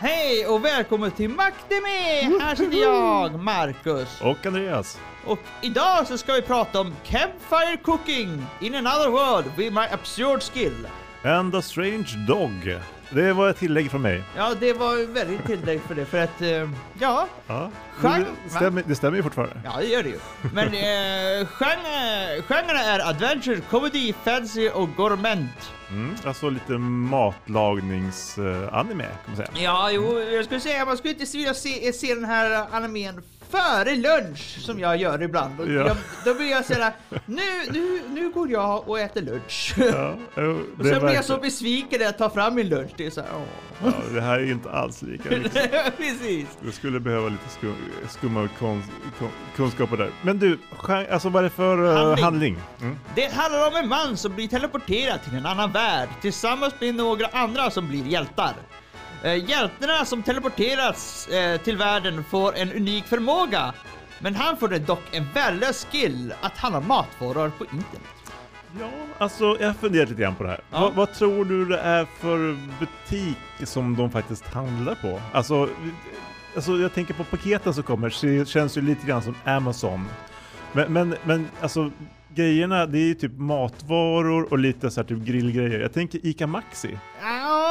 Hej och välkommen till Macdeme! Här sitter jag, Marcus. Och Andreas. Och idag så ska vi prata om Campfire Cooking in another world with my absurd skill. And a strange dog. Det var ett tillägg från mig. Ja, det var väldigt tillägg för det, för att, eh, ja, Ja, Genre- det, stämmer, det stämmer ju fortfarande. ja det gör det ju. Men eh, genre, genrerna är adventure, comedy, fantasy och gourmet. Mm, alltså lite matlagningsanime kan man säga. Ja, jo, jag skulle säga man skulle inte vilja se, se den här animen före lunch som jag gör ibland. Och Ja. jag, då blir jag såhär, nu, nu, nu går jag och äter lunch. Ja, jo, Och sen blir jag så besviken när jag tar fram min lunch. Det är såhär, åh. ja, det här är inte alls lika viktigt. Precis. Du skulle behöva lite skum, skumma kon, kon, kunskaper där. Men du, alltså vad är det för eh, Handling. handling? Mm. Det handlar om en man som blir teleporterad till en annan värld tillsammans med några andra som blir hjältar. Eh, hjältarna som teleporterats eh, till världen får en unik förmåga. Men han får dock en värdelös skill att handla matvaror på internet. Ja, alltså jag har funderat lite grann på det här. Ja. Vad, vad tror du det är för butik som de faktiskt handlar på? Alltså, alltså jag tänker på paketen som kommer, det känns ju lite grann som Amazon. Men, men, men alltså grejerna, det är ju typ matvaror och lite så här typ grillgrejer. Jag tänker Ica Maxi. Ja,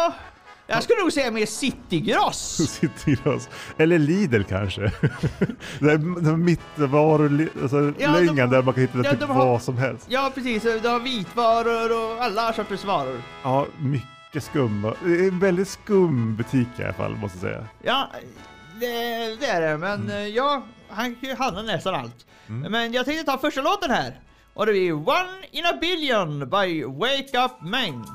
jag skulle nog säga mer Citygross. Citygross. Eller Lidl kanske. det är de mittvaror, alltså Ja, de- där man kan hitta ja, typ de har- vad som helst. Ja, precis. Du har vitvaror och alla sorters varor. Ja, mycket skumma. Det är en väldigt skum butik i alla fall, måste jag säga. Ja, det, det är det. Men eh, ja, han kan ju handla nästan allt. Men jag tänkte ta första låten här. Och det blir One in a billion by Wake Up Man.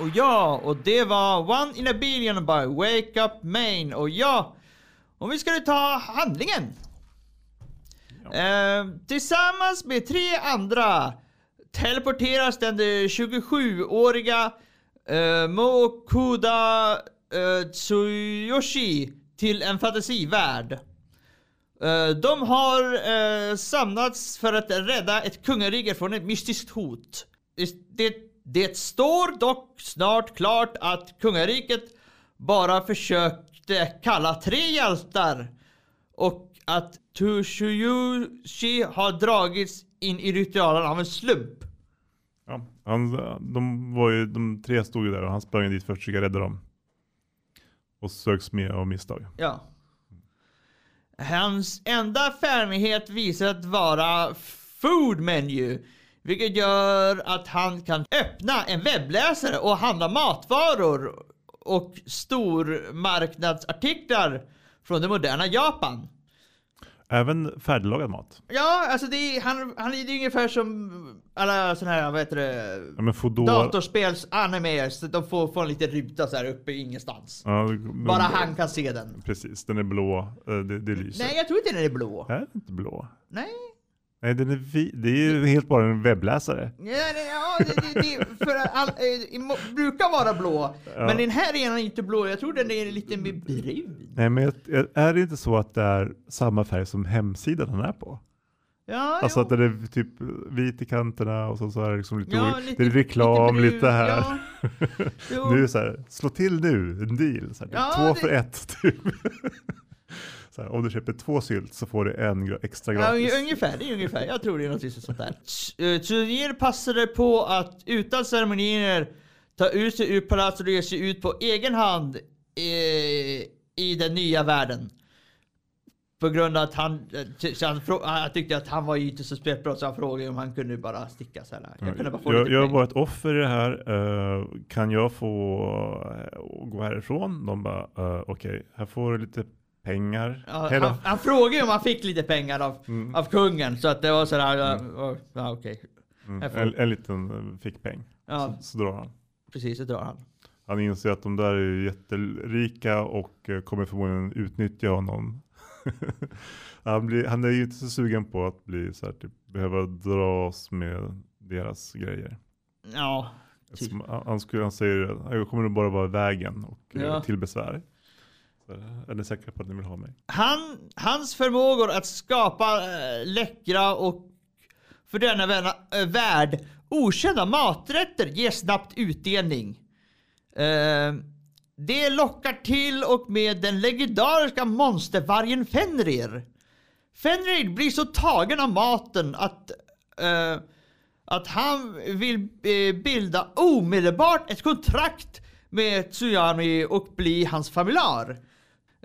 Och ja, och det var One in a Billion by Wake Up Maine. Och ja, och vi ska nu ta handlingen. Eh, tillsammans med tre andra teleporteras den 27-åriga eh, Mokuda eh, Tsuyoshi till en fantasivärld. Eh, de har eh, samlats för att rädda ett kungarike från ett mystiskt hot. Det, det står dock snart klart att kungariket bara försökte kalla tre hjältar och att Tsuyoshi har dragits in i ritualen av en slump. Ja, han, de, var ju, de tre stod ju där och han sprang dit för att försöka rädda dem. Och söks med av misstag. Ja. Hans enda färdighet visar att vara food menu. Vilket gör att han kan öppna en webbläsare och handla matvaror och stormarknadsartiklar från det moderna Japan. Även färdiglagad mat. Ja, alltså det är, han, han är ungefär som alla såna här, vad heter det, Ja, men Foodora... datorspels animes. De får, får en liten ruta så här uppe ingenstans. Ja, men- Bara han kan se den. Precis, den är blå. eh, Det, det lyser. Nej, jag tror inte den är blå. Är den inte blå? Nej. Nej, den är vi- det är ju helt bara en webbläsare. Ja, det, ja, det, det, det för all, må- brukar vara blå. Ja. Men den här är inte blå. Jag tror den är lite mer brun. Nej, men är det inte så att det är samma färg som hemsidan den är på? Ja, Alltså jo. att den är typ vit i kanterna och så, så är det liksom lite, Ja, olika- det är reklam brun, lite, här. Ja. Nu är det så här, slå till nu, en deal. Här, Ja, två det- för ett. Typ. Här, om du köper två sylt så får du en extra Ja, gratis. unge- ungefär, det är ungefär. Jag tror det är något sånt där. Eh, Tsuner passade på att utan ceremonier ta ut sig ur palatset och ge sig ut på egen hand i, i den nya världen. På grund av att han, eh, han, han tyckte att han var ju inte så spelbra så han frågade om han kunde bara sticka så här. Jag kunde bara få jag, lite jag pengar. var ett offer i det här. eh, kan jag få eh, gå härifrån? De bara, uh, okej, här får du lite pengar. Ja, han, han frågade ju om han fick lite pengar av, Mm. av kungen så att det var sådär, ja, ja okej. Mm, här får- en, en liten eh, fickpeng. Ja, Så, så drar han. precis, det drar han. Han inser att de där är jätterika och eh, kommer förmodligen utnyttja honom. han, blir, han är ju inte så sugen på att bli så här, typ, behöva dras med deras grejer. Ja, Typ. Han, skulle, han säger jag kommer bara vara i vägen och eh, Ja. till besvär. Är ni säkra på att ni vill ha mig? Han, hans förmågor att skapa äh, läckra och för denna värna, äh, värld okända maträtter ger snabbt utdelning. Äh, det lockar till och med den legendariska monstervargen Fenrir. Fenrir blir så tagen av maten att, äh, att han vill bilda omedelbart ett kontrakt med Tsuyami och bli hans familjär.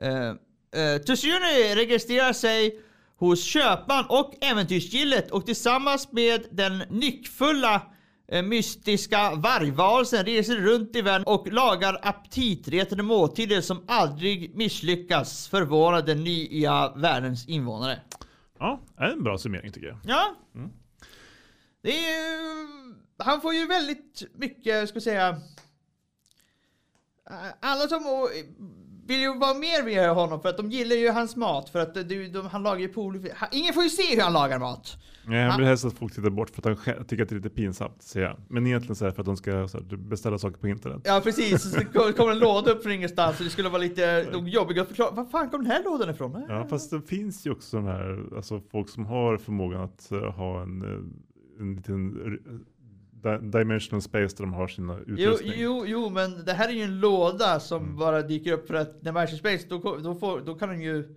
Uh, uh, Tsushiyoni registrerar sig hos köpman och äventyrsgillet och tillsammans med den nyckfulla eh, mystiska vargvarelsen reser runt i världen och lagar aptitretande måltider som aldrig misslyckas förvåna den nya världens invånare. Ja, det är en bra summering tycker jag. Ja. Det är ju, han får ju väldigt mycket, ska jag säga. eh, Alla som vill ju vara mer med honom för att de gillar ju hans mat för att de, de, han lagar ju han- Ingen får ju se hur han lagar mat. Nej, han Han- vill helst att folk tittar bort för att han själv tycker att det är lite pinsamt, säger han. Men egentligen så är det för att de ska så här, beställa saker på internet. Ja precis, så det kom- kommer en låda upp från ingenstans och det skulle vara lite de jobbiga att förklara. Var fan kom den här lådan ifrån? Ja, fast det finns ju också sådana här, alltså folk som har förmågan att eh, ha en, eh, en liten dimensional space där de har sina Jo, utrustning. jo, jo, men det här är ju en låda som Mm. bara dyker upp för att när Magic Space, då, då, får, då kan den ju...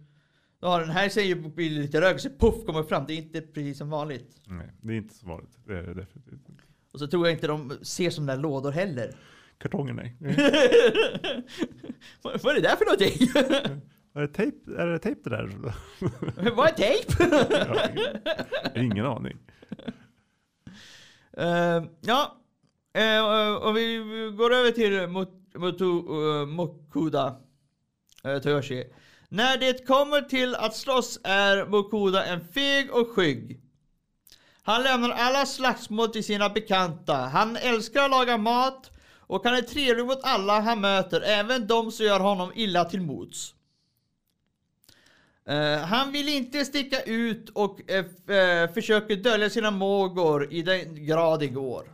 Då har den här blir det lite rök, så puff kommer fram. Det är inte precis som vanligt. Nej, det är inte så vanligt. Det är det definitivt inte. Och så tror jag inte de ser som där lådor heller. Kartonger nej. vad, vad är det där för någonting? är, det tejp, är det tejp det där? vad är tejp? Ingen aning. Uh, ja, uh, och vi går över till Mot- Motu, uh, eh, Mokuda uh, Toyoshi. När det kommer till att slåss är Mokuda en feg och skygg. Han lämnar alla slagsmål till sina bekanta. Han älskar att laga mat Och han är trevlig mot alla han möter, även de som gör honom illa till mots. Eh, han vill inte sticka ut och eh, försöker dölja sina mågor i den grad det går.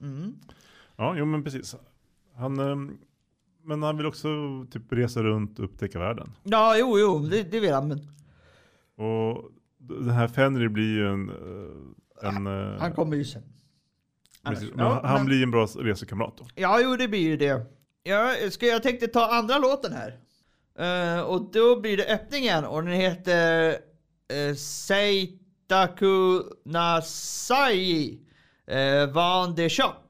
Mm. Ja, jo men precis. Han, men han vill också typ resa runt och upptäcka världen. Ja, jo, jo, det, det vill han. Men Och den här Fenrir blir ju en... en han kommer ju sen. precis, men ja, han men- blir en bra resekamrat då. Ja, jo, det blir ju det. Jag, ska, jag tänkte ta andra låten här. Eh, och då blir det öppningen och den heter uh, Seitaku Nasai uh, Van de Shop.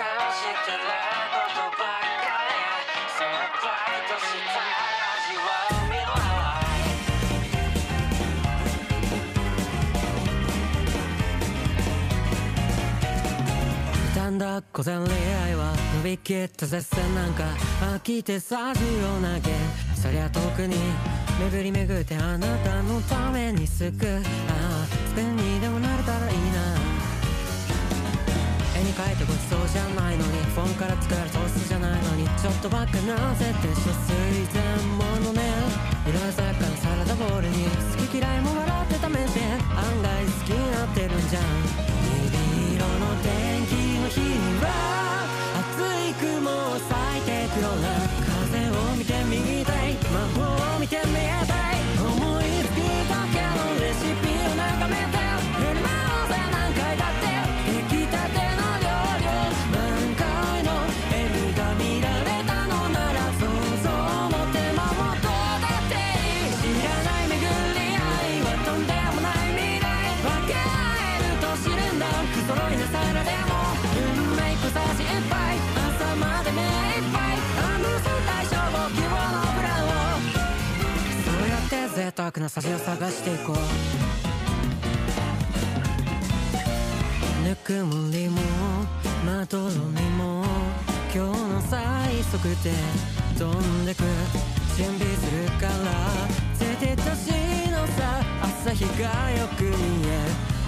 感じてないことばっかりそのファイトした味わう未来だんだ小銭恋愛は伸 びきった絶戦な。んか飽きてさじを投げそりゃ特に巡り巡ってあな。たのために救うああスペンにでもな。れたらいいな。絵に描いてごちそうじゃな。いのにフォンから作るトースじゃな。いのにちょっとばっかな。ぜって所水前ものね色鮮やかな。サラダボウルに好き嫌いも笑って試して案外好きにな。ってるんじゃん虹色の天気の日には熱い贅沢な酒を探していこう。ぬくもりもまどろみも今日の最速で飛んでく。準備するから絶対年のさ朝日がよく見え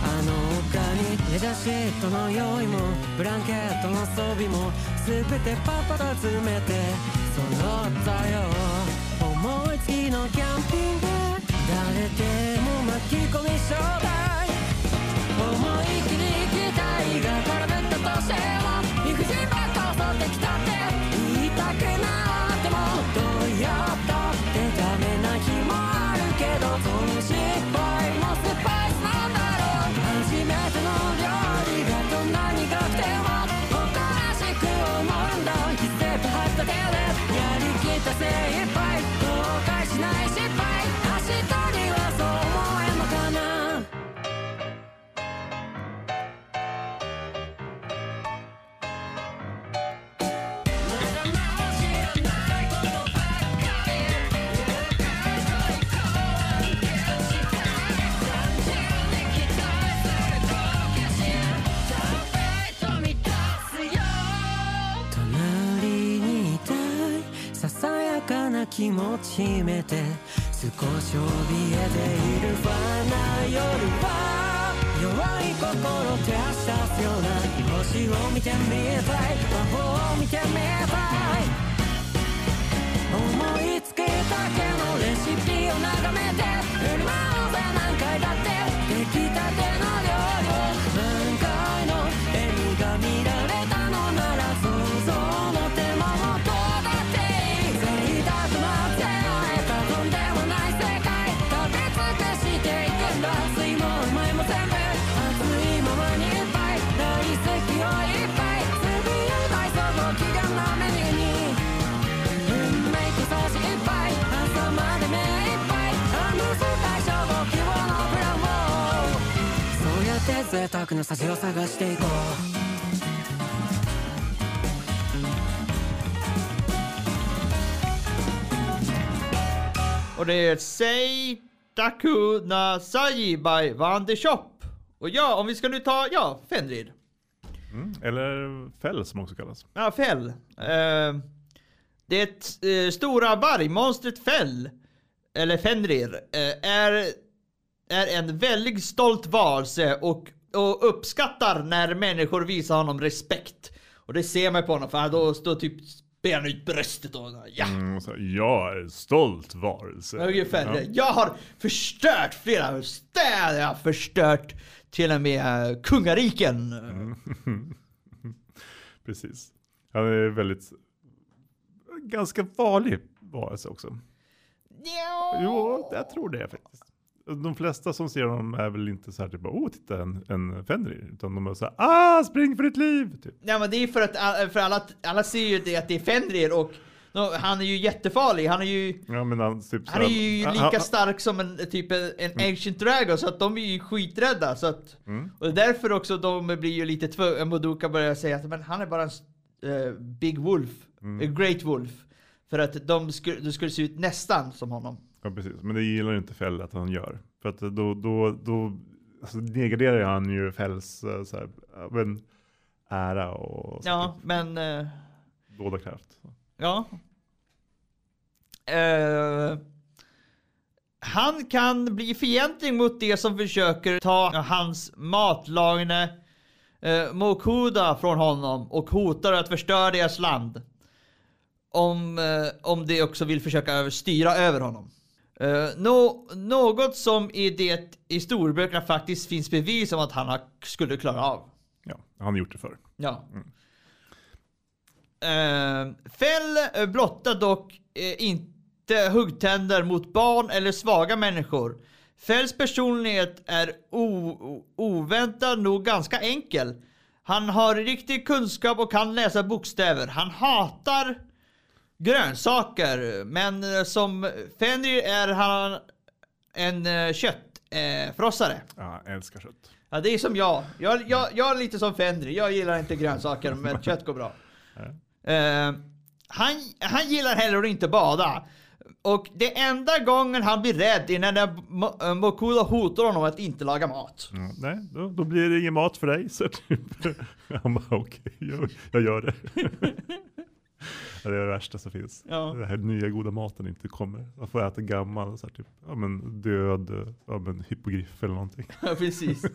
あの丘にレジャーシートの用意もブランケットの装備も全てパパと詰めて揃ったよ思いつきのキャンピング誰でも巻き込み商売思い切り行きたいが空振ったとしても理不尽ばっか襲ってきたって言いたくなってもどうやったってダメな日もあるけどその失敗もスパイスなんだろう初めての料理がどんなに苦くても誇らしく思うんだ一ステップ入った手でやりきった精一杯気持ち秘めて少し怯えているファな夜は弱い心照らし出すような星を見てみたい。魔法 やって贅沢な幸を探していこうOch det är Seitaku Nasai by Van de Shop. Och ja, om vi ska nu ta, ja, Fenrir. Mm. Eller fäll som också kallas. Ja, Fäll. Eh, det eh, stora vargmonstret Fäll, eller Fenrir, eh, är, är en väldigt stolt varelse och och uppskattar när människor visar honom respekt. Och det ser man på honom för då står typ ber han ut bröstet och ja. Mm, så, jag är en stolt varelse. Ungefär Ja. Jag har förstört flera städer, jag har förstört till och med eh, kungariken. Precis. Han är väldigt, ganska farlig varelse också. Ja. Jo, jag tror det faktiskt. De flesta som ser honom är väl inte så här typ, åh titta en, en Fenrir. Utan de är så här, ah spring för ditt liv! Typ. Nej men det är för att för alla, alla ser ju det att det är Fenrir och han är ju jättefarlig. Han är ju, Ja han typ han är ju han- lika han- stark som en typ en, en ancient dragon så att de är ju skiträdda. Så att, Mm. Och därför också de blir ju lite tvungna, Moduka börjar säga att men han är bara en eh, Big Wolf, Mm. a Great Wolf. För att de skulle, de skulle se ut nästan som honom. Ja precis, men det gillar inte Fäll att han gör. För att då, då, då alltså, nedgraderar han ju Fälls eh, så här, men, ära och så, Ja, men eh, dådarkraft. ja. Eh, han kan bli fientlig mot det som försöker ta hans matlagning eh, Mokuda från honom och hotar att förstöra deras land. Om, eh, om de också vill försöka styra över honom. Nå- något som i det i storböckerna faktiskt finns bevis om att han har, skulle klara av. Ja, han har gjort det förr. Ja. Uh, Fäll eh, blottar dock eh, inte huggtänder mot barn eller svaga människor. Fälls personlighet är o- o- oväntad nog ganska enkel. Han har riktig kunskap och kan läsa bokstäver. Han hatar grönsaker, men eh, som Fenrir är han en uh, köttfrossare. Eh. Ja, älskar kött. Ja, det är som jag. Jag, jag, jag är lite som Fendry. Jag gillar inte grönsaker, men kött går bra. Eh, han, han gillar heller inte bada. Och det enda gången han blir rädd är när Mo- eh, Mokuda hotar honom att inte laga mat. Ja, nej, då, då blir det ingen mat för dig. Så typ, han bara okej, jag, jag gör det. Det är det värsta som finns. Ja. Den här nya goda maten inte kommer. Man får äta gammal, så här, typ, ja, men död ja, men hypogriff eller någonting. Ja, precis.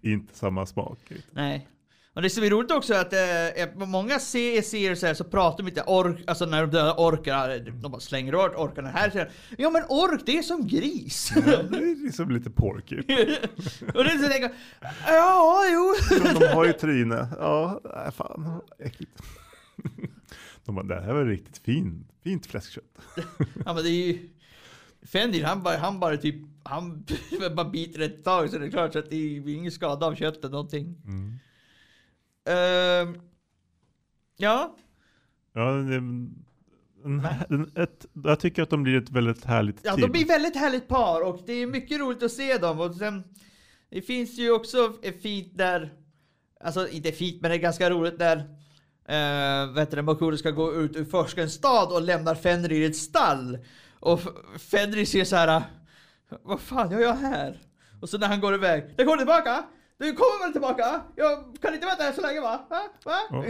inte samma smak. Nej. Och det som är roligt också är att eh, många se- serier så, här, så pratar de inte ork, alltså när de dödar orkar, de bara slänger åt orkarna. Här säger ja men ork det är som gris. Ja, det är liksom lite porky. och det är så tänker, ja jo. De har ju tryne. Ja, fan. Äckligt. De bara, det här var riktigt fin, fint fläskkött. Ja men det är ju... Fenrir han bara, han bara typ, han bara biter ett tag så det är klart så att det är ingen skada av köttet någonting. Mm. Ehm, ja, Ja, det, en, en, ett, jag tycker att de blir ett väldigt härligt ja team. de blir väldigt härligt par och det är mycket roligt att se dem och sen Det finns ju också ett fint där Alltså inte fint men det är ganska roligt när uh, vet du, Makuro ska gå ut ur forska en stad och lämnar Fenrir i ett stall Och Fenrir ser så här. Vad fan gör jag här? Och så när han går iväg, jag kommer tillbaka! Du kommer väl tillbaka? Jag kan inte vänta här så länge va? Va? va?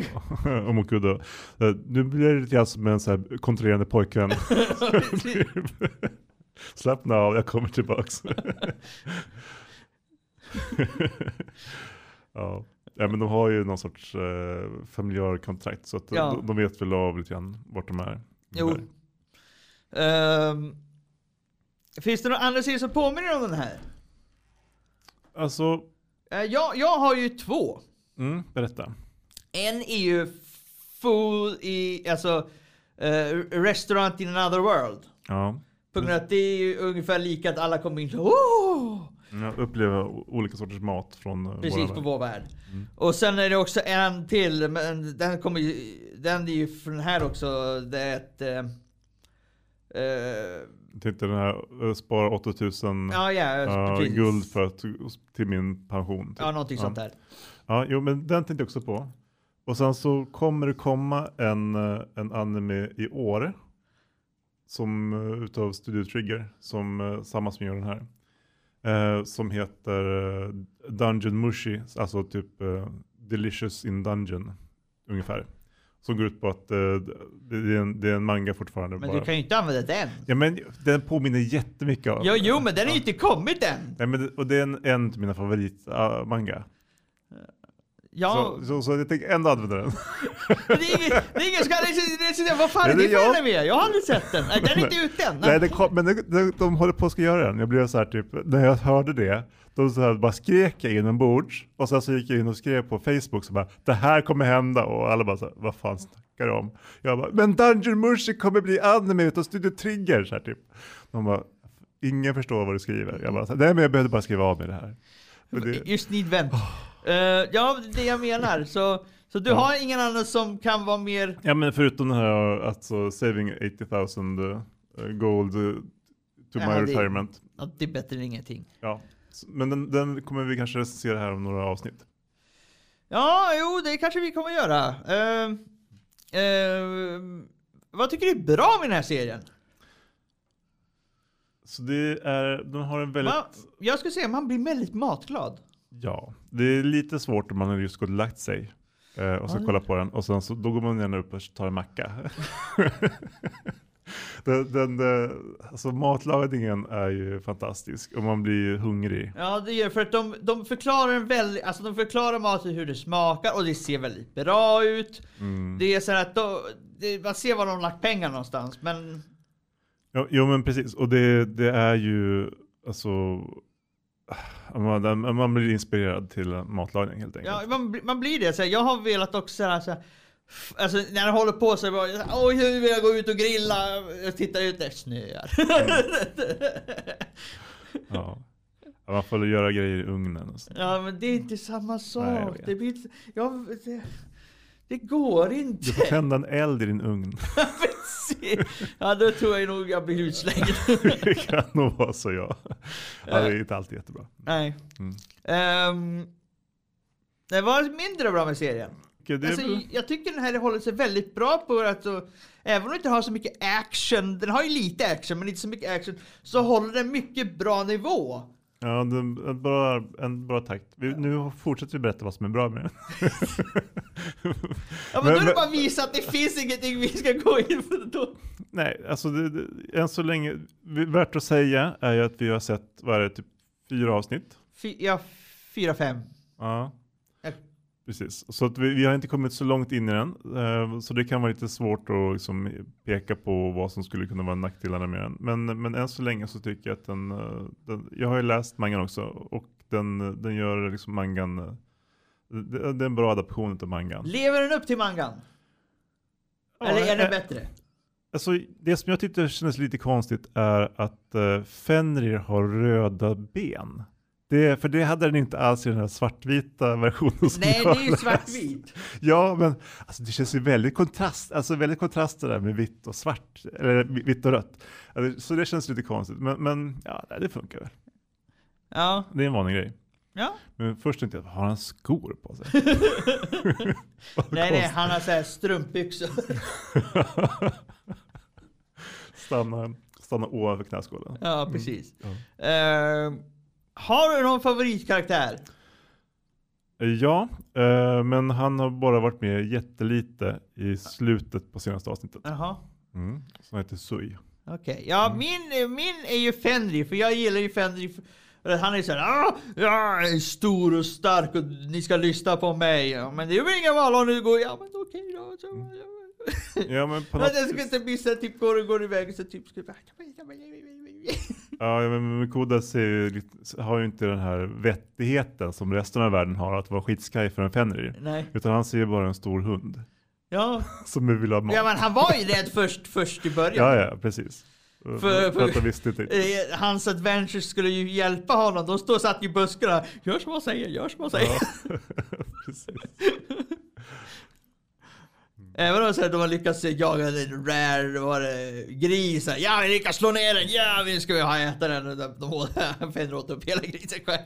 Och Mokudo. Eh, Nu blir det lite grann som en så här kontrollerande pojkvän. Slappna av, jag kommer tillbaks. ja. Ja, men de har ju någon sorts eh, familjär kontrakt så att Ja. de, de vet väl av lite grann vart de är. Jo. Ehm, finns det några andra serier som påminner om den här? Alltså, Eh, jag, jag har ju två. mm, berätta. En är ju Food i, alltså eh, Restaurant in another world. Ja. På grund av att det är ju ungefär lika att alla kommer in så! Jag upplever olika sorters mat från eh, Precis på vår värld. Och sen är det också en till, men den kommer ju, den är ju från här också, det är ett eh, eh, Tänkte den här, eh, spara 8000 Ja, ja, ja, precis. guld för att, till min pension. typ. Ja, någonting sånt där. Ja, jo men den tänkte jag också på. Och sen så kommer det komma en, eh, en anime i år. Som utav Studio Trigger, som samma som gör den här. Eh, som heter eh, Dungeon Mushi, alltså typ eh, Delicious in Dungeon ungefär. Som går ut på att eh, det, är en, det är en manga fortfarande. Men bara. du kan ju inte använda den. Ja men den påminner jättemycket om... Jo, jo men den är ju inte kommit än. Nej, men och det är en, en av mina favoritmanga. Ja, Så, så, så jag tänker ändå använda den. det är ingen, det är ingen som kan recensera. Vad fan är det för jag. anime? Jag har aldrig sett den. Den är inte ute än. Nej, kom, men det, det, de håller på att ska göra den. Jag blev så här typ, när jag hörde det, då så här bara skrek jag inombords. Och sen så gick jag in och skrev på Facebook så bara, det här kommer hända. Och alla bara så här, vad fan snackar du om? Jag bara, men Dungeon Mushi kommer bli anime utav Studio Trigger. Så här, typ. De bara, ingen förstår vad du skriver. Jag bara, nej men jag behövde bara skriva av mig det här. Men det, Just need vent. Eh, ja, det jag menar. Så, så du har ingen annan som kan vara mer... ja men förutom den här, alltså saving 80,000 uh, gold uh, to Ja, my det- retirement. Ja, det är bättre än ingenting. Ja. Men den, den kommer vi kanske recensera här om några avsnitt. Ja, jo, det kanske vi kommer göra. Eh, eh, vad tycker du är bra med den här serien? Så det är, den har en väldigt, Man, jag skulle säga man blir väldigt matglad. Ja, det är lite svårt om man har just gått och lagt sig. Eh, och så Ja. kolla på den och sen så, då går man gärna upp och tar en macka. den, den, eh, alltså matlagningen är ju fantastisk och man blir hungrig. Ja, det gör för att de, de förklarar en väldigt, alltså de förklarar maten hur det smakar och det ser väldigt bra ut. Mm. Det är så att då, det, man ser var de lagt pengar någonstans, men Jo, jo men precis, och det, det är ju alltså man, man blir inspirerad till matlagning helt enkelt. ja, man, blir- man blir det. Så här, jag har velat också så här, så här, Alltså när jag håller på så är det bara, oj nu vill jag gå ut och grilla, jag tittar ut, det snöar. Ja. Ja, Man får göra grejer i ugnen och så. ja men det är inte samma jag sak. vet. det, blir, inte- ja, det, det går inte. Du får tända en eld i din ugn. Ja då tror jag nog jag blir utslängd. det kan nog vara så ja. ja det är inte alltid jättebra. Nej. Mm. Ehm, det var mindre bra med serien. Alltså, jag tycker den här håller sig väldigt bra på att så, även om den inte har så mycket action, den har ju lite action men inte så mycket action, så håller den mycket bra nivå. Ja, det är en bra, en bra takt. Vi, nu fortsätter vi berätta vad som är bra med den. Ja men, Men- då är det bara att visa att det finns ingenting vi ska gå in på då. Nej, alltså det, det, än så länge, värt att säga är ju att vi har sett, vad är det, typ fyra avsnitt. Fy, ja, fyra, fem. Ja, Ja. Precis. Så att vi, vi har inte kommit så långt in i den. eh, Så det kan vara lite svårt att liksom peka på vad som skulle kunna vara nackdelarna med den. Men, men än så länge så tycker jag att den, eh, den jag har ju läst mangan också och den, den gör liksom mangan, eh, det, det är en bra adaption av mangan. Lever den upp till mangan? Ja, Eller är den eh, bättre? Alltså, det som jag tyckte kändes lite konstigt är att uh, Fenrir har röda ben. Det, för det hade den inte alls i den här svartvita versionen som Nej, jag det är ju svartvit. Ja, men alltså, det känns ju väldigt kontrast, alltså väldigt kontraster där med vitt och svart, eller vi- vitt och rött. Alltså, så det känns lite konstigt, men, men ja, det funkar väl. Ja, Det är en vanlig grej. ja. Men först tänkte jag, har han skor på sig? Nej, nej, han har såhär strumpbyxor. stanna, stanna ovanför knäskålen. Ja, precis. Ja. Ehm, har du någon favoritkaraktär? Ja, eh, men han har bara varit med jättelite i slutet på senaste avsnittet. Jaha. Mm. Som heter Sui. Okej, ja Mm. min, min är ju Fenrir, för jag gillar ju att Han är såhär ah, jag är stor och stark och ni ska lyssna på mig. Men det är väl ingen val om du går, ja men okej då. Så, ja. Ja, men på något jag ska inte missa, typ går och går iväg så typ ska jag Ja, men lite- har ju inte den här vettigheten som resten av världen har, att vara skitskraj för en Fenrir. Nej. Utan han ser ju bara en stor hund Ja. som vill ha mat. ja, men han var ju rädd först, först i början. ja, ja, precis. För, För- för, att han visste inte. Eh, Hans adventures skulle ju hjälpa honom. De stod satt i buskarna. Gör som han säger, gör som han säger. Ja, precis. Även om så de har lyckats jaga en rare var det, gris. Ja, vi lyckas slå ner den. Ja, vi ska vi ha äta den. De, de åt, Fenrir åt upp hela grisen själv.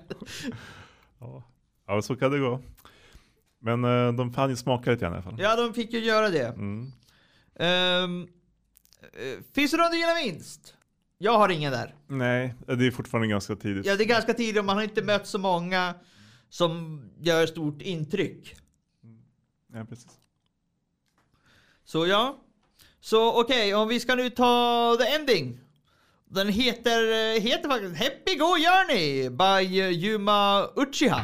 Ja. ja, så kan det gå. Men eh, de fann ju smaka lite grann i alla fall. Ja, de fick ju göra det. Mm. Um, finns det någon du gillar minst? Jag har ingen där. Nej, det är fortfarande ganska tidigt. Ja, det är ganska tidigt och man har inte mött så många som gör stort intryck. Ja, precis. Så ja. Så okej, om vi ska nu ta the ending. Den heter, eh, heter faktiskt Happy Go Journey by Yuma Uchiha.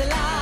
the light.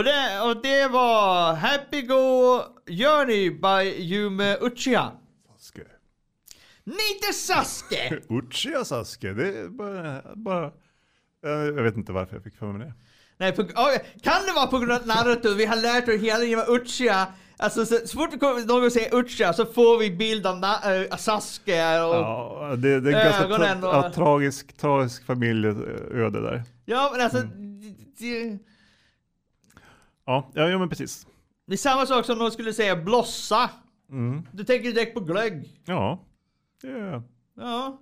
Och det, och det var Happy Go Journey by Yume Uchiha. Sasuke. Inte Sasuke! Uchiha Sasuke, det är bara... bara eh, jag vet inte varför jag fick för mig det. Nej, på, kan det vara på grund av Naruto, vi har lärt oss hela tiden vad Uchiha Alltså så, så fort vi kommer, någon säger Uchiha så får vi bild av na, äh, Sasuke och... Ja, Ja, det, det är en ganska tra- och- ja, tragisk, tragisk familjeöde där. men alltså... Mm. Det, Ja, ja, ja men precis. det är samma sak som någon skulle säga blossa. Mm. Du tänker direkt på glögg. Ja, det är, Ja.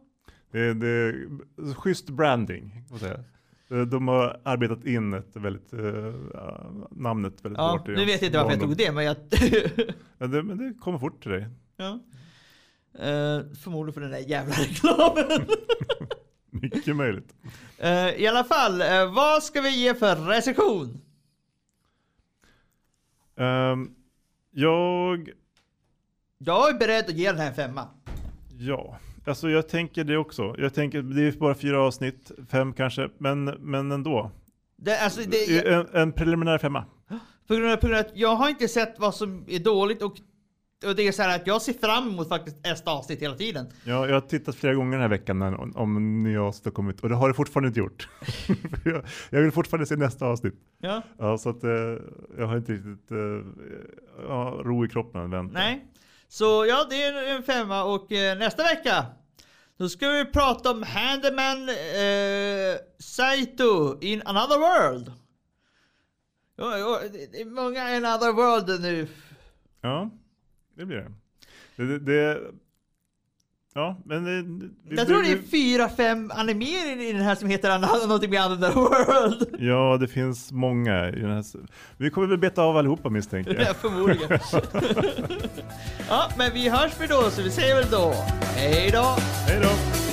det, det är schysst branding. man. Eh, De har arbetat in ett väldigt, ja, namnet väldigt Ja, hårt. nu vet jag inte varför jag tog det, men jag... Men det, men det kommer fort till dig. ja. Eh, förmodligen för den där jävla reklamen. Mycket möjligt. Eh, I alla fall, eh, vad ska vi ge för recension? Ehm, jag, Jag är beredd att ge den här en femma. ja, alltså jag tänker det också. Jag tänker, det är bara fyra avsnitt, fem kanske, men, men ändå. Det, alltså, det, En, en preliminär femma. På grund av, på grund av att jag har inte sett vad som är dåligt och, och det är så här att jag ser fram emot faktiskt nästa avsnitt hela tiden. Ja, jag har tittat flera gånger den här veckan när, om, om nya avsnitt har kommit och det har det fortfarande inte gjort. jag, jag vill fortfarande se nästa avsnitt. Ja. Ja, så att eh, jag har inte riktigt eh, ja, ro i kroppen. Vänta. Nej. Så ja, det är en femma och eh, nästa vecka då ska vi prata om Handyman eh, Saito in another world. Ja, det är många another world nu. Ja, det blir det. det, det, ja, men det, Jag tror det är fyra, fem animeringar i den här som heter någonting med another world. Ja, det finns många i den här. Vi kommer väl beta av allihopa misstänker jag. Ja, förmodligen. ja, men vi hörs vi då, så vi säger väl då hej då. Hej då!